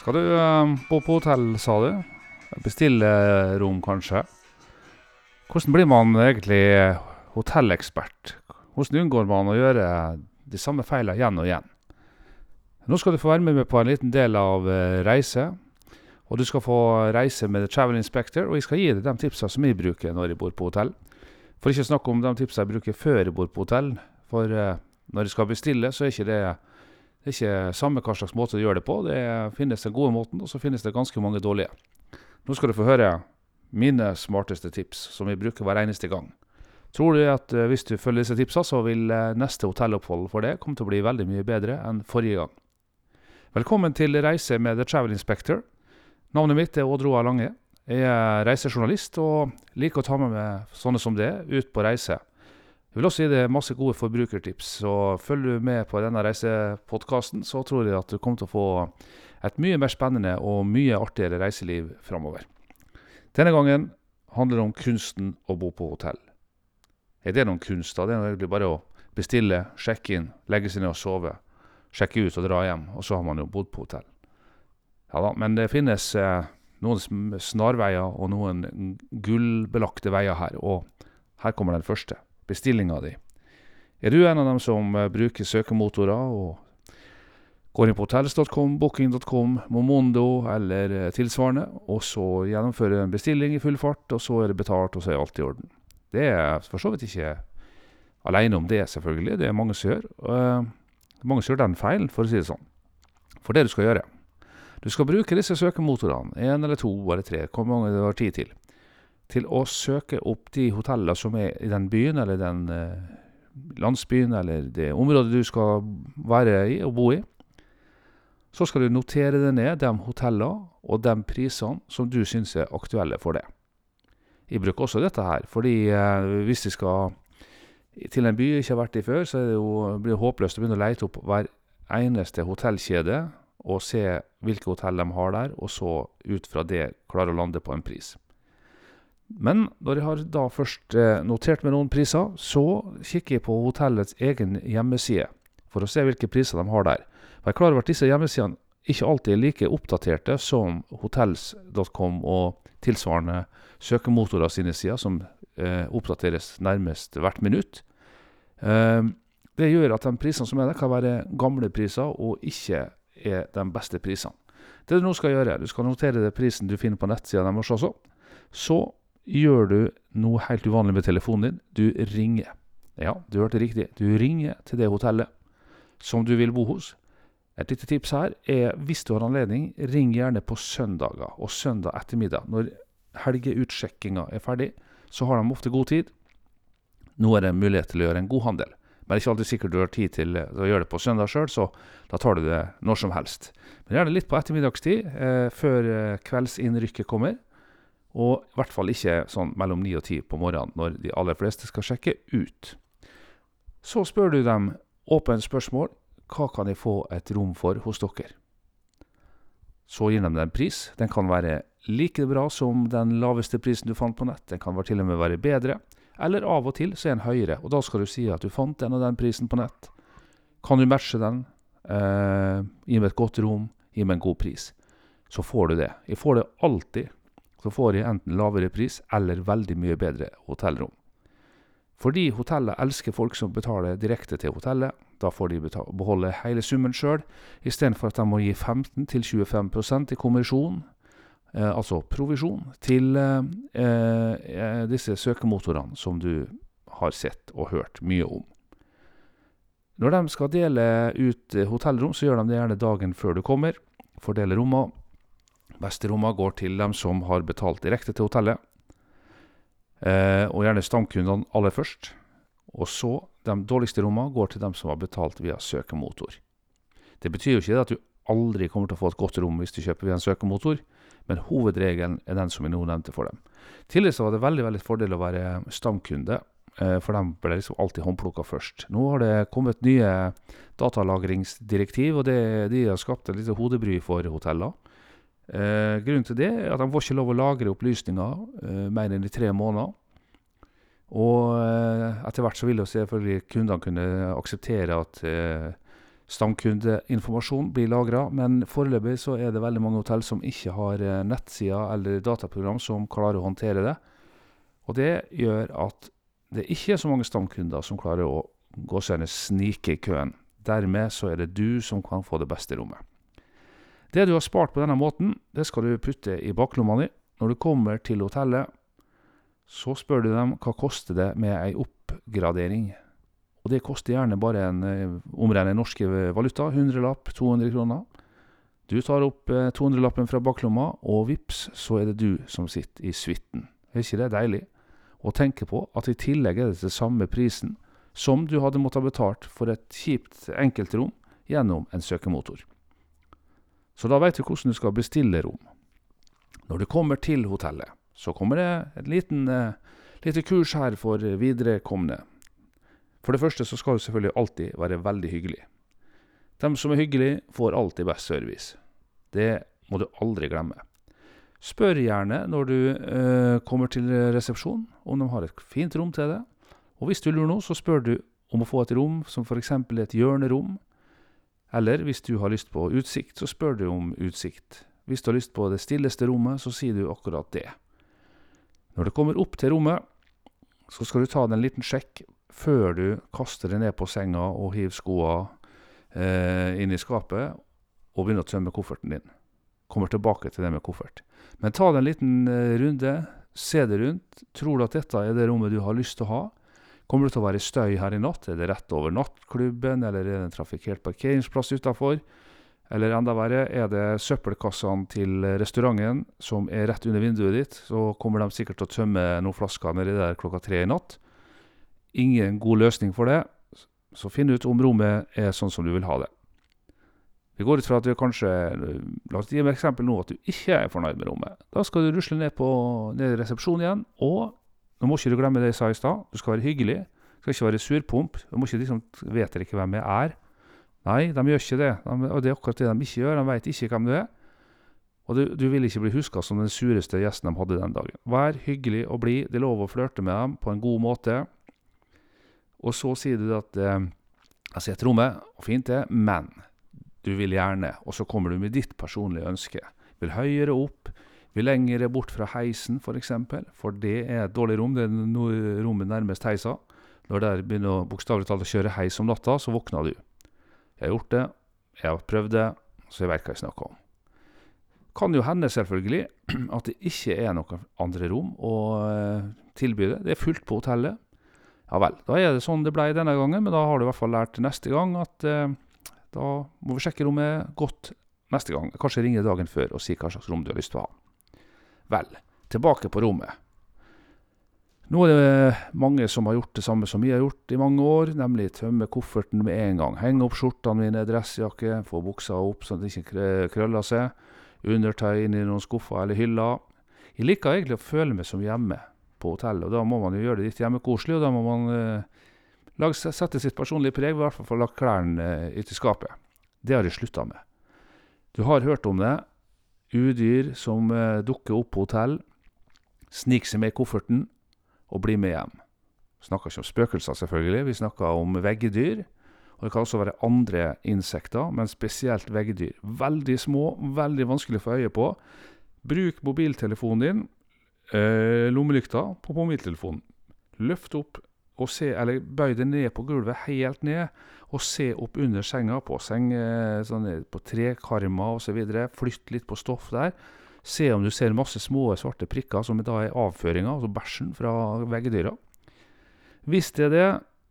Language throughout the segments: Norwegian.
Skal du eh, bo på hotell, sa du? Bestille rom, kanskje? Hvordan blir man egentlig hotellekspert? Hvordan unngår man å gjøre de samme feilene igjen og igjen? Nå skal du få være med på en liten del av eh, reise. Og du skal få reise med The Travel Inspector, og jeg skal gi deg de tipsene som jeg bruker når jeg bor på hotell. For ikke å snakke om de tipsene jeg bruker før jeg bor på hotell. For eh, når jeg skal bestille, så er ikke det det er ikke samme hva slags måte du gjør det på. Det finnes den gode måten, og så finnes det ganske mange dårlige. Nå skal du få høre mine smarteste tips, som vi bruker hver eneste gang. Tror du at eh, hvis du følger disse tipsene, så vil eh, neste hotellopphold for deg komme til å bli veldig mye bedre enn forrige gang. Velkommen til reise med The Travel Inspector. Navnet mitt er Odd Roar Lange. Jeg er reisejournalist og liker å ta med meg sånne som det ut på reise. Jeg vil også gi deg masse gode forbrukertips, så følger du med på denne reisepodkasten, så tror jeg at du kommer til å få et mye mer spennende og mye artigere reiseliv framover. Denne gangen handler det om kunsten å bo på hotell. Er det noen kunst, da? Det er egentlig bare å bestille, sjekke inn, legge seg ned og sove, sjekke ut og dra hjem, og så har man jo bodd på hotell. Ja da, men det finnes eh, noen snarveier og noen gullbelagte veier her, og her kommer den første bestillinga di. Er du en av dem som eh, bruker søkemotorer og går inn på hotels.com, booking.com, Momondo eller eh, tilsvarende, og så gjennomfører en bestilling i full fart, og så er det betalt, og så er alt i orden? Det er for så vidt ikke alene om det, selvfølgelig. Det er mange som gjør. Uh, mange som gjør den feilen, for å si det sånn. For det du skal gjøre Du skal bruke disse søkemotorene, én eller to eller tre, hvor mange du har tid til til å søke opp de hotellene som er i den byen, eller den eh, landsbyen, eller det området du skal være i og bo i. Så skal du notere det ned, de hotellene og de prisene som du syns er aktuelle for det. Jeg bruker også dette her, fordi eh, hvis jeg skal til en by jeg ikke har vært i før, så det jo, blir det håpløst å begynne å lete opp hver eneste hotellkjede og se hvilke hotell de har der, og så ut fra det klare å lande på en pris. Men når jeg har da først eh, notert med noen priser, så kikker jeg på hotellets egen hjemmeside for å se hvilke priser de har der. Jeg er klar over at disse hjemmesidene ikke alltid er like oppdaterte som hotels.com og tilsvarende søkemotorer sine sider, som eh, oppdateres nærmest hvert minutt. Eh, det gjør at de prisene som er der, kan være gamle priser og ikke er de beste prisene. Det du nå skal gjøre, du skal notere det prisen du finner på nettsida deres også. Så gjør du noe helt uvanlig med telefonen din. Du ringer. Ja, du hørte riktig. Du ringer til det hotellet som du vil bo hos. Et lite tips her er hvis du har anledning, ring gjerne på søndager og søndag ettermiddag. Når helgeutsjekkinga er ferdig, så har de ofte god tid. Nå er det mulighet til å gjøre en god handel. Men det er ikke alltid sikkert du har tid til å gjøre det på søndag sjøl, så da tar du det når som helst. Men gjerne litt på ettermiddagstid, eh, før eh, kveldsinnrykket kommer. Og i hvert fall ikke sånn mellom ni og ti på morgenen, når de aller fleste skal sjekke ut. Så spør du dem åpent spørsmål hva kan jeg få et rom for hos dere. Så gir de deg en pris. Den kan være like bra som den laveste prisen du fant på nett. Den kan til og med være bedre. Eller av og til så er den høyere, og da skal du si at du fant den og den prisen på nett. Kan du matche den? Eh, gi meg et godt rom, gi meg en god pris. Så får du det. Jeg får det alltid så får jeg enten lavere pris eller veldig mye bedre hotellrom. Fordi hotellet elsker folk som betaler direkte til hotellet. Da får de beholde hele summen sjøl, istedenfor at de må gi 15-25% i kommisjon, eh, altså provisjon, til eh, eh, disse søkemotorene som du har sett og hørt mye om. Når de skal dele ut hotellrom, så gjør de det gjerne dagen før du kommer. Fordeler rommene Beste rommene går til dem som har betalt direkte til hotellet. Eh, og gjerne stamkundene aller først. Og så, de dårligste rommene går til dem som har betalt via søkemotor. Det betyr jo ikke at du aldri kommer til å få et godt rom hvis du kjøper via en søkemotor, men hovedregelen er den som jeg nå nevnte for dem. Tidligere var det veldig veldig fordel å være stamkunde, eh, for de ble liksom alltid håndplukka først. Nå har det kommet nye datalagringsdirektiv, og det, de har skapt et lite hodebry for hoteller. Eh, grunnen til det er at de får ikke lov å lagre opplysninger eh, mer enn i tre måneder. Og eh, etter hvert så vil jo selvfølgelig kundene kunne akseptere at eh, stamkundeinformasjon blir lagra, men foreløpig så er det veldig mange hotell som ikke har nettsider eller dataprogram som klarer å håndtere det. Og det gjør at det ikke er så mange stamkunder som klarer å gå seg snike i køen. Dermed så er det du som kan få det beste rommet. Det du har spart på denne måten, det skal du putte i baklomma di. Når du kommer til hotellet, så spør du dem hva koster det med ei oppgradering. Og det koster gjerne bare en eh, omregnet norske valuta, 100-lapp, 200 kroner. Du tar opp 200-lappen fra baklomma, og vips, så er det du som sitter i suiten. Er ikke det deilig? Å tenke på at i tillegg er det til samme prisen som du hadde måttet ha betalt for et kjipt enkeltrom gjennom en søkemotor. Så da veit du hvordan du skal bestille rom. Når du kommer til hotellet, så kommer det et liten, uh, lite kurs her for viderekomne. For det første så skal du selvfølgelig alltid være veldig hyggelig. De som er hyggelige, får alltid best service. Det må du aldri glemme. Spør gjerne når du uh, kommer til resepsjonen om de har et fint rom til deg. Og hvis du lurer nå, så spør du om å få et rom som f.eks. et hjørnerom. Eller hvis du har lyst på utsikt, så spør du om utsikt. Hvis du har lyst på det stilleste rommet, så sier du akkurat det. Når du kommer opp til rommet, så skal du ta deg en liten sjekk før du kaster deg ned på senga og hiver skoa eh, inn i skapet og begynner å tømme kofferten din. Kommer tilbake til det med koffert. Men ta deg en liten eh, runde, se deg rundt. Tror du at dette er det rommet du har lyst til å ha? Kommer det til å være støy her i natt? Er det rett over nattklubben, eller er det en trafikkert parkeringsplass utafor? Eller enda verre, er det søppelkassene til restauranten som er rett under vinduet ditt? Så kommer de sikkert til å tømme noen flasker nedi der klokka tre i natt. Ingen god løsning for det, så finn ut om rommet er sånn som du vil ha det. Vi går ut fra at du kanskje La oss gi et eksempel nå at du ikke er fornøyd med rommet. Da skal du rusle ned, på, ned i resepsjonen igjen og nå må ikke du glemme det jeg sa i stad. Du skal være hyggelig. Du skal ikke være surpomp. Du må ikke liksom Vet dere ikke hvem jeg er? Nei, de gjør ikke det. De, og det er akkurat det de ikke gjør. De vet ikke hvem du er. Og du, du vil ikke bli huska som den sureste gjesten de hadde den dagen. Vær hyggelig og blid. Det er lov å flørte med dem på en god måte. Og så sier du at eh, Jeg ser et rommet, og fint det, men du vil gjerne Og så kommer du med ditt personlige ønske. Vil høyere opp, vi lenger bort fra heisen, f.eks., for, eksempel, for det er et dårlig rom. Det er no rommet nærmest heisa. Når det begynner bokstavelig talt å kjøre heis om natta, så våkner du. Jeg har gjort det, jeg har prøvd det, så jeg vet hva jeg snakker om. Kan jo hende, selvfølgelig, at det ikke er noen andre rom å uh, tilby det. Det er fullt på hotellet. Ja vel, da er det sånn det ble denne gangen, men da har du i hvert fall lært neste gang at eh, da må vi sjekke rommet godt neste gang. Kanskje ringe dagen før og si hva slags rom du har lyst til å ha. Vel, tilbake på rommet. Nå er det mange som har gjort det samme som vi har gjort i mange år, nemlig tømme kofferten med en gang. Henge opp skjortene mine, dressjakke, få buksa opp at det ikke krøller seg. Undertøy inn i noen skuffer eller hyller. Jeg liker egentlig å føle meg som hjemme på hotellet, og da må man jo gjøre det litt hjemmekoselig, og da må man eh, sette sitt personlige preg, i hvert fall for å la klærne eh, ut i skapet. Det har jeg slutta med. Du har hørt om det, Udyr som eh, dukker opp på hotell, sniker seg med i kofferten og blir med hjem. Vi Snakker ikke om spøkelser, selvfølgelig, vi snakker om veggedyr. Og det kan også være andre insekter, men spesielt veggedyr. Veldig små, veldig vanskelig å få øye på. Bruk mobiltelefonen din, eh, lommelykta på mobiltelefonen. Løft opp og se, eller bøy deg ned på gulvet, helt ned, og se opp under senga, på, seng, eh, sånn, på trekarmer osv. Flytt litt på stoff der. Se om du ser masse små svarte prikker, som da er avføringa, altså bæsjen fra veggdyra. Hvis det er det,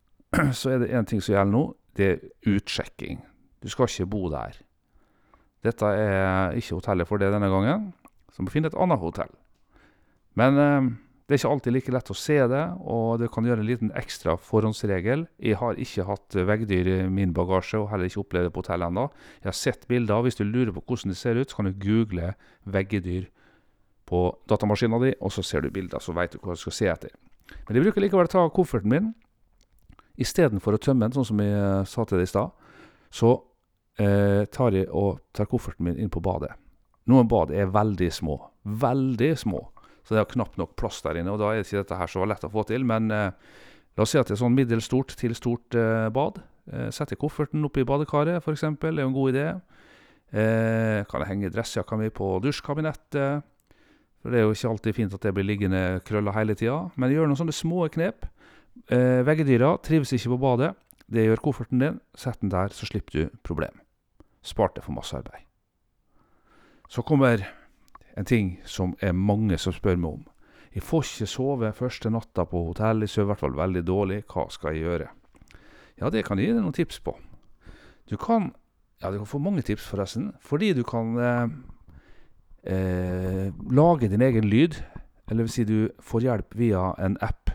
så er det én ting som gjelder nå. Det er utsjekking. Du skal ikke bo der. Dette er ikke hotellet for det denne gangen, så må finne et annet hotell. Men eh, det er ikke alltid like lett å se det, og det kan gjøre en liten ekstra forhåndsregel. Jeg har ikke hatt veggdyr i min bagasje, og heller ikke opplevd det på hotellet ennå. Jeg har sett bilder. Hvis du lurer på hvordan det ser ut, så kan du google veggedyr på datamaskinen din, og så ser du bilder, så veit du hva du skal se etter. Men jeg bruker likevel å ta kofferten min. Istedenfor å tømme den, sånn som jeg eh, sa til deg i stad, så eh, tar jeg og tar kofferten min inn på badet. Noen bad er veldig små. Veldig små. Så det er knapt nok plass der inne, og da er ikke dette her så lett å få til. Men eh, la oss si at det er sånn middels stort til stort eh, bad. Eh, sette kofferten oppi badekaret, f.eks., er jo en god idé. Eh, kan jeg henge dressjakka mi på dusjkabinettet? For det er jo ikke alltid fint at det blir liggende krøller hele tida. Men gjør noen sånne små knep. Eh, Veggedyra trives ikke på badet. Det gjør kofferten din. Sett den der, så slipper du problem. Spart deg for masse arbeid. Så kommer en ting som er mange som spør meg om. Jeg får ikke sove første natta på hotell, jeg sover i hvert fall veldig dårlig, hva skal jeg gjøre? Ja, det kan jeg gi deg noen tips på. Du kan Ja, du kan få mange tips, forresten, fordi du kan eh, eh, lage din egen lyd. Eller vil si du får hjelp via en app.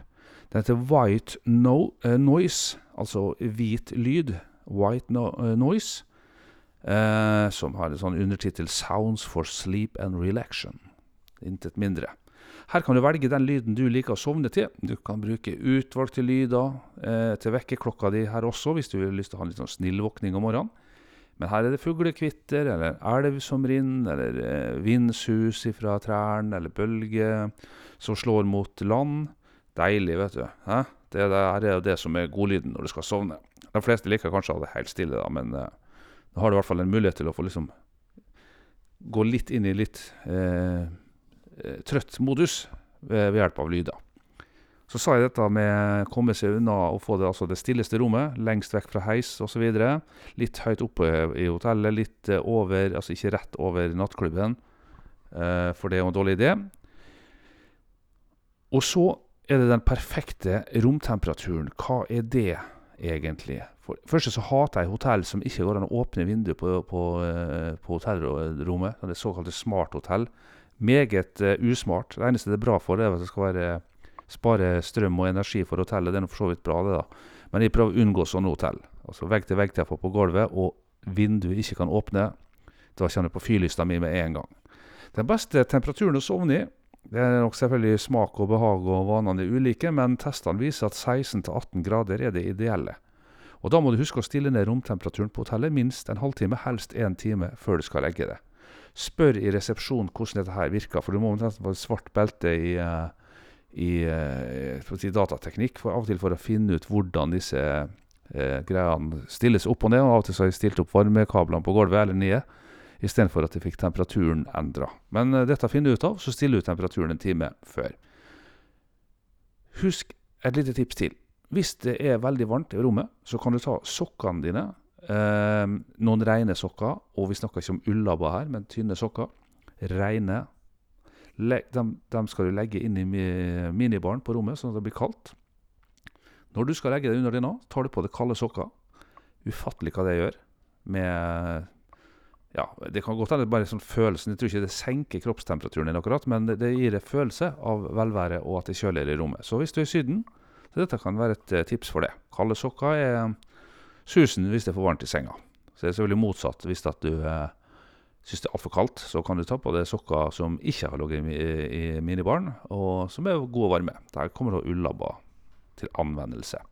Den heter White no, eh, Noise, altså hvit lyd. White no, Noise. Eh, som har en sånn undertittel 'Sounds for Sleep and Relaxation'. Intet mindre. Her kan du velge den lyden du liker å sovne til. Du kan bruke utvalgte lyder eh, til vekkerklokka di her også, hvis du vil lyst til å ha en litt sånn snillvåkning om morgenen. Men her er det fuglekvitter, eller elv som rinner, eller eh, vindsus fra trærne, eller bølger som slår mot land. Deilig, vet du. Hæ? Det er jo det som er godlyden når du skal sovne. De fleste liker kanskje å ha det helt stille, da, men eh, nå har du i hvert fall en mulighet til å få liksom gå litt inn i litt eh, eh trøtt modus ved, ved, hjelp av lyder. Så sa jeg dette med å komme seg unna og få det, altså det stilleste rommet, lengst vekk fra heis osv. Litt høyt oppe i hotellet, litt eh, over, altså ikke rett over nattklubben, eh, for det er jo en dårlig idé. Og så er det den perfekte romtemperaturen. Hva er det egentlig? For først så hater jeg hotell som ikke går an å åpne vinduet på, på, eh, på hotellrommet. Det såkalte smarthotell. Meget uh, usmart. Det eneste det er bra for, det er at det skal være, spare strøm og energi for hotellet. Det er for så vidt bra, det, da. Men jeg prøver å unngå sånne hotell. Altså Vegg-til-vegg-tepper på gulvet, og vinduet ikke kan åpne. Da kjenner jeg på fyrlysta mi med en gang. Den beste temperaturen å sovne i det er nok selvfølgelig smak og behag og vanene er ulike, men testene viser at 16-18 grader er det ideelle. Og Da må du huske å stille ned romtemperaturen på hotellet minst en halvtime, helst én time, før du skal legge det. Spør i resepsjonen hvordan dette her virker, for du må omtrent få svart belte i, eh, i, eh, i datateknikk for av og til for å finne ut hvordan disse eh, greiene stilles opp og ned. og Av og til så har jeg stilt opp varmekablene på gulvet eller nede, istedenfor at jeg fikk temperaturen endra. Men eh, dette finner du ut av, så stiller du temperaturen en time før. Husk et lite tips til. Hvis det er veldig varmt i rommet, så kan du ta sokkene dine. Eh, noen rene sokker, og vi snakker ikke om ullabber her, men tynne sokker. Reine. Dem, dem, skal du legge inn i minibaren på rommet, sånn at det blir kaldt. Når du skal legge deg under dyna, tar du på deg kalde sokker. Ufattelig hva det gjør med ja, Det kan godt hende bare sånn følelsen. Jeg tror ikke det senker kroppstemperaturen din akkurat, men det, det gir en følelse av velvære og at det er kjøligere i rommet. Så hvis du er i Syden, så dette kan være et eh, tips for det. Kalde sokker er susen hvis det er for varmt i senga. Så det er selvfølgelig motsatt. Hvis du eh, syns det er altfor kaldt, så kan du ta på deg sokker som ikke har ligget i, i minibaren, og som er gode og varme. Der kommer da ullabber til anvendelse.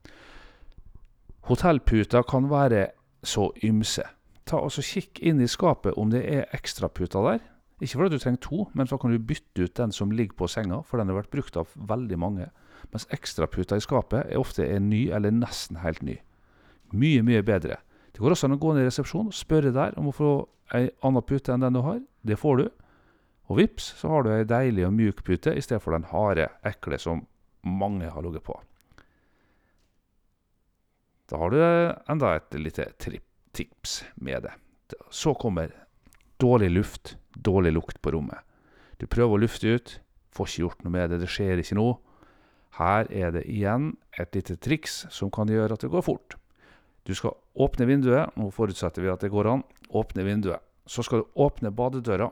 Hotellputer kan være så ymse. Ta og Kikk inn i skapet om det er ekstraputer der. Ikke fordi du trenger to, men så kan du bytte ut den som ligger på senga, for den har vært brukt av veldig mange mens ekstraputer i skapet er ofte er ny eller nesten helt ny. Mye, mye bedre. Det går også an å gå ned i resepsjonen og spørre der om å få ei anna pute enn den du har. Det får du. Og vips, så har du ei deilig og mjuk pute i stedet for den harde, ekle som mange har ligget på. Da har du enda et lite tips med det. Så kommer dårlig luft, dårlig lukt på rommet. Du prøver å lufte ut, får ikke gjort noe med det, det skjer ikke noe. Her er det igjen et lite triks som kan gjøre at det går fort. Du skal åpne vinduet. Nå forutsetter vi at det går an. Åpne vinduet. Så skal du åpne badedøra.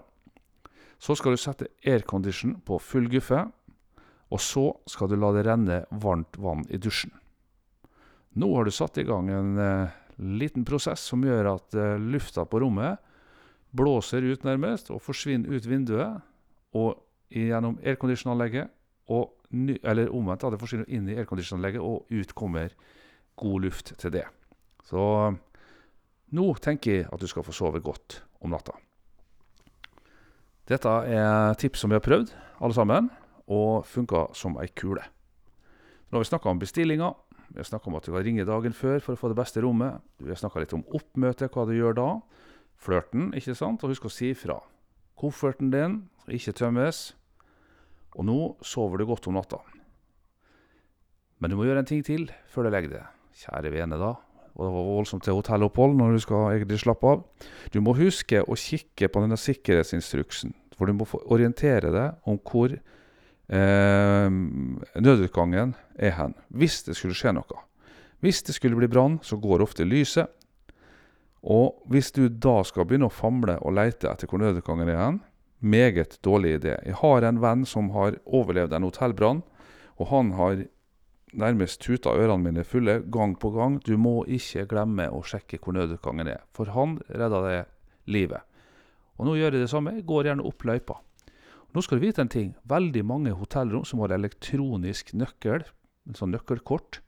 Så skal du sette aircondition på full guffe. Og så skal du la det renne varmt vann i dusjen. Nå har du satt i gang en uh, liten prosess som gjør at uh, lufta på rommet blåser ut nærmest og forsvinner ut vinduet og gjennom aircondition-anlegget eller omvendt, det forsvinner inn i aircondition-anlegget, og ut kommer god luft til det. Så nå tenker jeg at du skal få sove godt om natta. Dette er tips som vi har prøvd, alle sammen, og funka som ei kule. Nå har vi snakka om bestillinger, Vi har snakka om at du kan ringe dagen før for å få det beste rommet. Vi har snakka litt om oppmøte, hva du gjør da. Flørten, ikke sant? Og husk å si ifra. Kofferten din skal ikke tømmes. Og nå sover du godt om natta. Men du må gjøre en ting til før du legger deg. Kjære vene, da. Og det var voldsomt til hotellopphold når du skal egentlig slappe av. Du må huske å kikke på denne sikkerhetsinstruksen, for du må orientere deg om hvor eh, nødutgangen er hen, hvis det skulle skje noe. Hvis det skulle bli brann, så går ofte lyset. Og hvis du da skal begynne å famle og leite etter hvor nødutgangen er hen, meget dårlig idé. Jeg har en venn som har overlevd en hotellbrann, og han har nærmest tuta ørene mine fulle gang på gang. Du må ikke glemme å sjekke hvor nødutgangen er, for han redda deg livet. Og nå gjør jeg det samme. Jeg går gjerne opp løypa. Nå skal du vite en ting. Veldig mange hotellrom som har elektronisk nøkkel, en sånn nøkkelkort.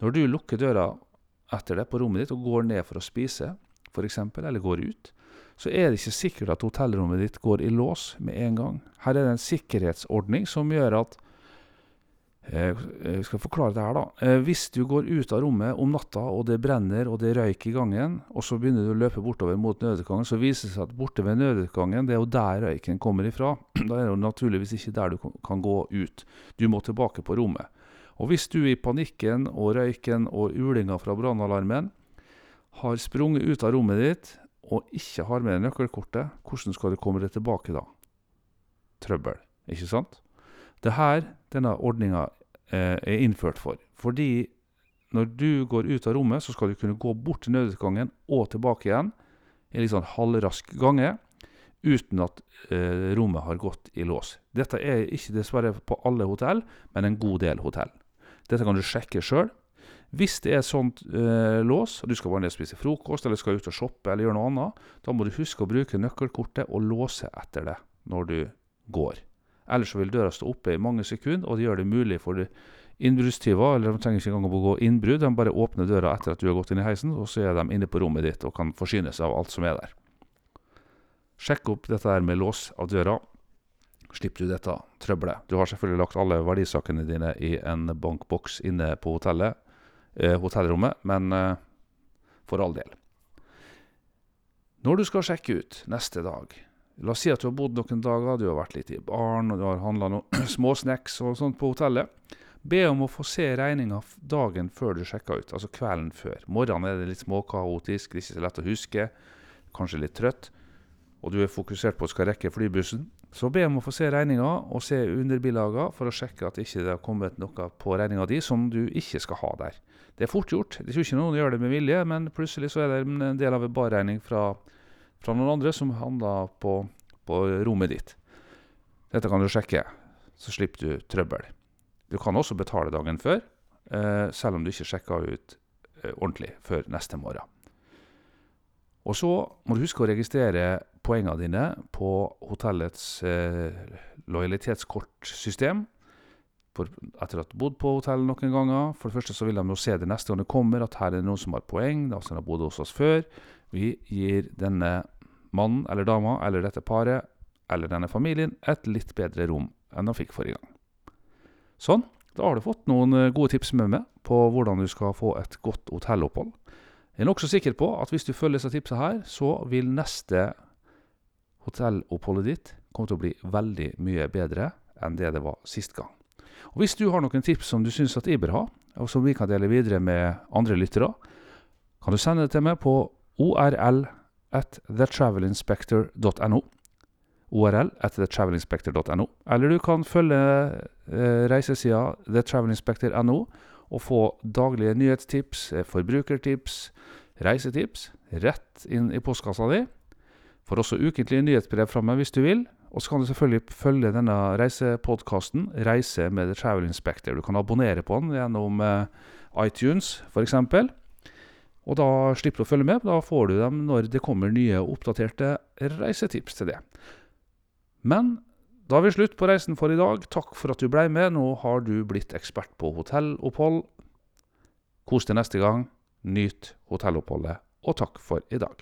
Når du lukker døra etter det på rommet ditt og går ned for å spise, f.eks., eller går ut, så er det ikke sikkert at hotellrommet ditt går i lås med en gang. Her er det en sikkerhetsordning som gjør at jeg skal forklare det her, da. Eh, hvis du går ut av rommet om natta, og det brenner og det røyker i gangen, og så begynner du å løpe bortover mot nødutgangen, så viser det seg at borte ved nødutgangen, det er jo der røyken kommer ifra. Da er det jo naturligvis ikke der du kan gå ut. Du må tilbake på rommet. Og hvis du i panikken og røyken og ulinga fra brannalarmen har sprunget ut av rommet ditt og ikke har med nøkkelkortet, hvordan skal du komme deg tilbake da? Trøbbel, ikke sant? Det her denne ordninga eh, er innført for. Fordi når du går ut av rommet, så skal du kunne gå bort til nødutgangen og tilbake igjen i litt sånn halvrask gange uten at eh, rommet har gått i lås. Dette er ikke dessverre på alle hotell, men en god del hotell. Dette kan du sjekke sjøl. Hvis det er sånt eh, lås, og du skal bare ned og spise frokost eller skal ut og shoppe eller gjøre noe annet, da må du huske å bruke nøkkelkortet og låse etter det når du går. Ellers vil døra stå oppe i mange sekunder, og det gjør det mulig for innbruddstyver eller de trenger ikke engang å gå innbrudd. De bare åpner døra etter at du har gått inn i heisen, og så er de inne på rommet ditt og kan forsyne seg av alt som er der. Sjekk opp dette her med lås av døra. Slipper du dette trøbbelet. Du har selvfølgelig lagt alle verdisakene dine i en bankboks inne på hotellet, eh, hotellrommet, men eh, for all del. Når du skal sjekke ut neste dag La oss si at du har bodd noen dager, du har vært litt i baren, og du har handla noen småsnacks og sånt på hotellet. Be om å få se regninga dagen før du sjekker ut, altså kvelden før. Morgenen er det litt småkaotisk, det er ikke så lett å huske, kanskje litt trøtt, og du er fokusert på å skal rekke flybussen. Så be om å få se regninga og se underbilaga for å sjekke at ikke det har kommet noe på regninga di som du ikke skal ha der. Det er fort gjort. Jeg tror ikke noen gjør det med vilje, men plutselig så er det en del av en barregning fra fra noen andre som handla på, på rommet ditt. Dette kan du sjekke, så slipper du trøbbel. Du kan også betale dagen før, eh, selv om du ikke sjekka ut eh, ordentlig før neste morgen. Og så må du huske å registrere poengene dine på hotellets eh, lojalitetskortsystem. For etter at du har bodd på hotellet noen ganger. For det første så vil de jo se det neste gang det kommer, at her er det noen som har poeng, altså de har bodd hos oss før. Vi gir denne mannen eller dama eller dette paret eller denne familien et litt bedre rom enn de fikk forrige gang. Sånn, da har du fått noen eh, gode tips med meg på hvordan du skal få et godt hotellopphold. Jeg er nokså sikker på at hvis du følger disse tipsene her, så vil neste hotelloppholdet ditt komme til å bli veldig mye bedre enn det det var sist gang. Og Hvis du har noen tips som du syns at jeg bør ha, og som vi kan dele videre med andre lyttere, kan du sende det til meg på orl at thetravelinspector.no. ORL at thetravelinspector.no. Eller du kan følge eh, reisesida thetravelinspector.no og få daglige nyhetstips, eh, forbrukertips, reisetips rett inn i postkassa di. Får også ukentlige nyhetsbrev fra meg hvis du vil. Og så kan du selvfølgelig følge denne reisepodkasten, 'Reise med The Travel Inspector'. Du kan abonnere på den gjennom eh, iTunes, f.eks. Og da slipper du å følge med. Da får du dem når det kommer nye oppdaterte reisetips til det. Men da er vi slutt på reisen for i dag. Takk for at du ble med. Nå har du blitt ekspert på hotellopphold. Kos deg neste gang. Nyt hotelloppholdet, og takk for i dag.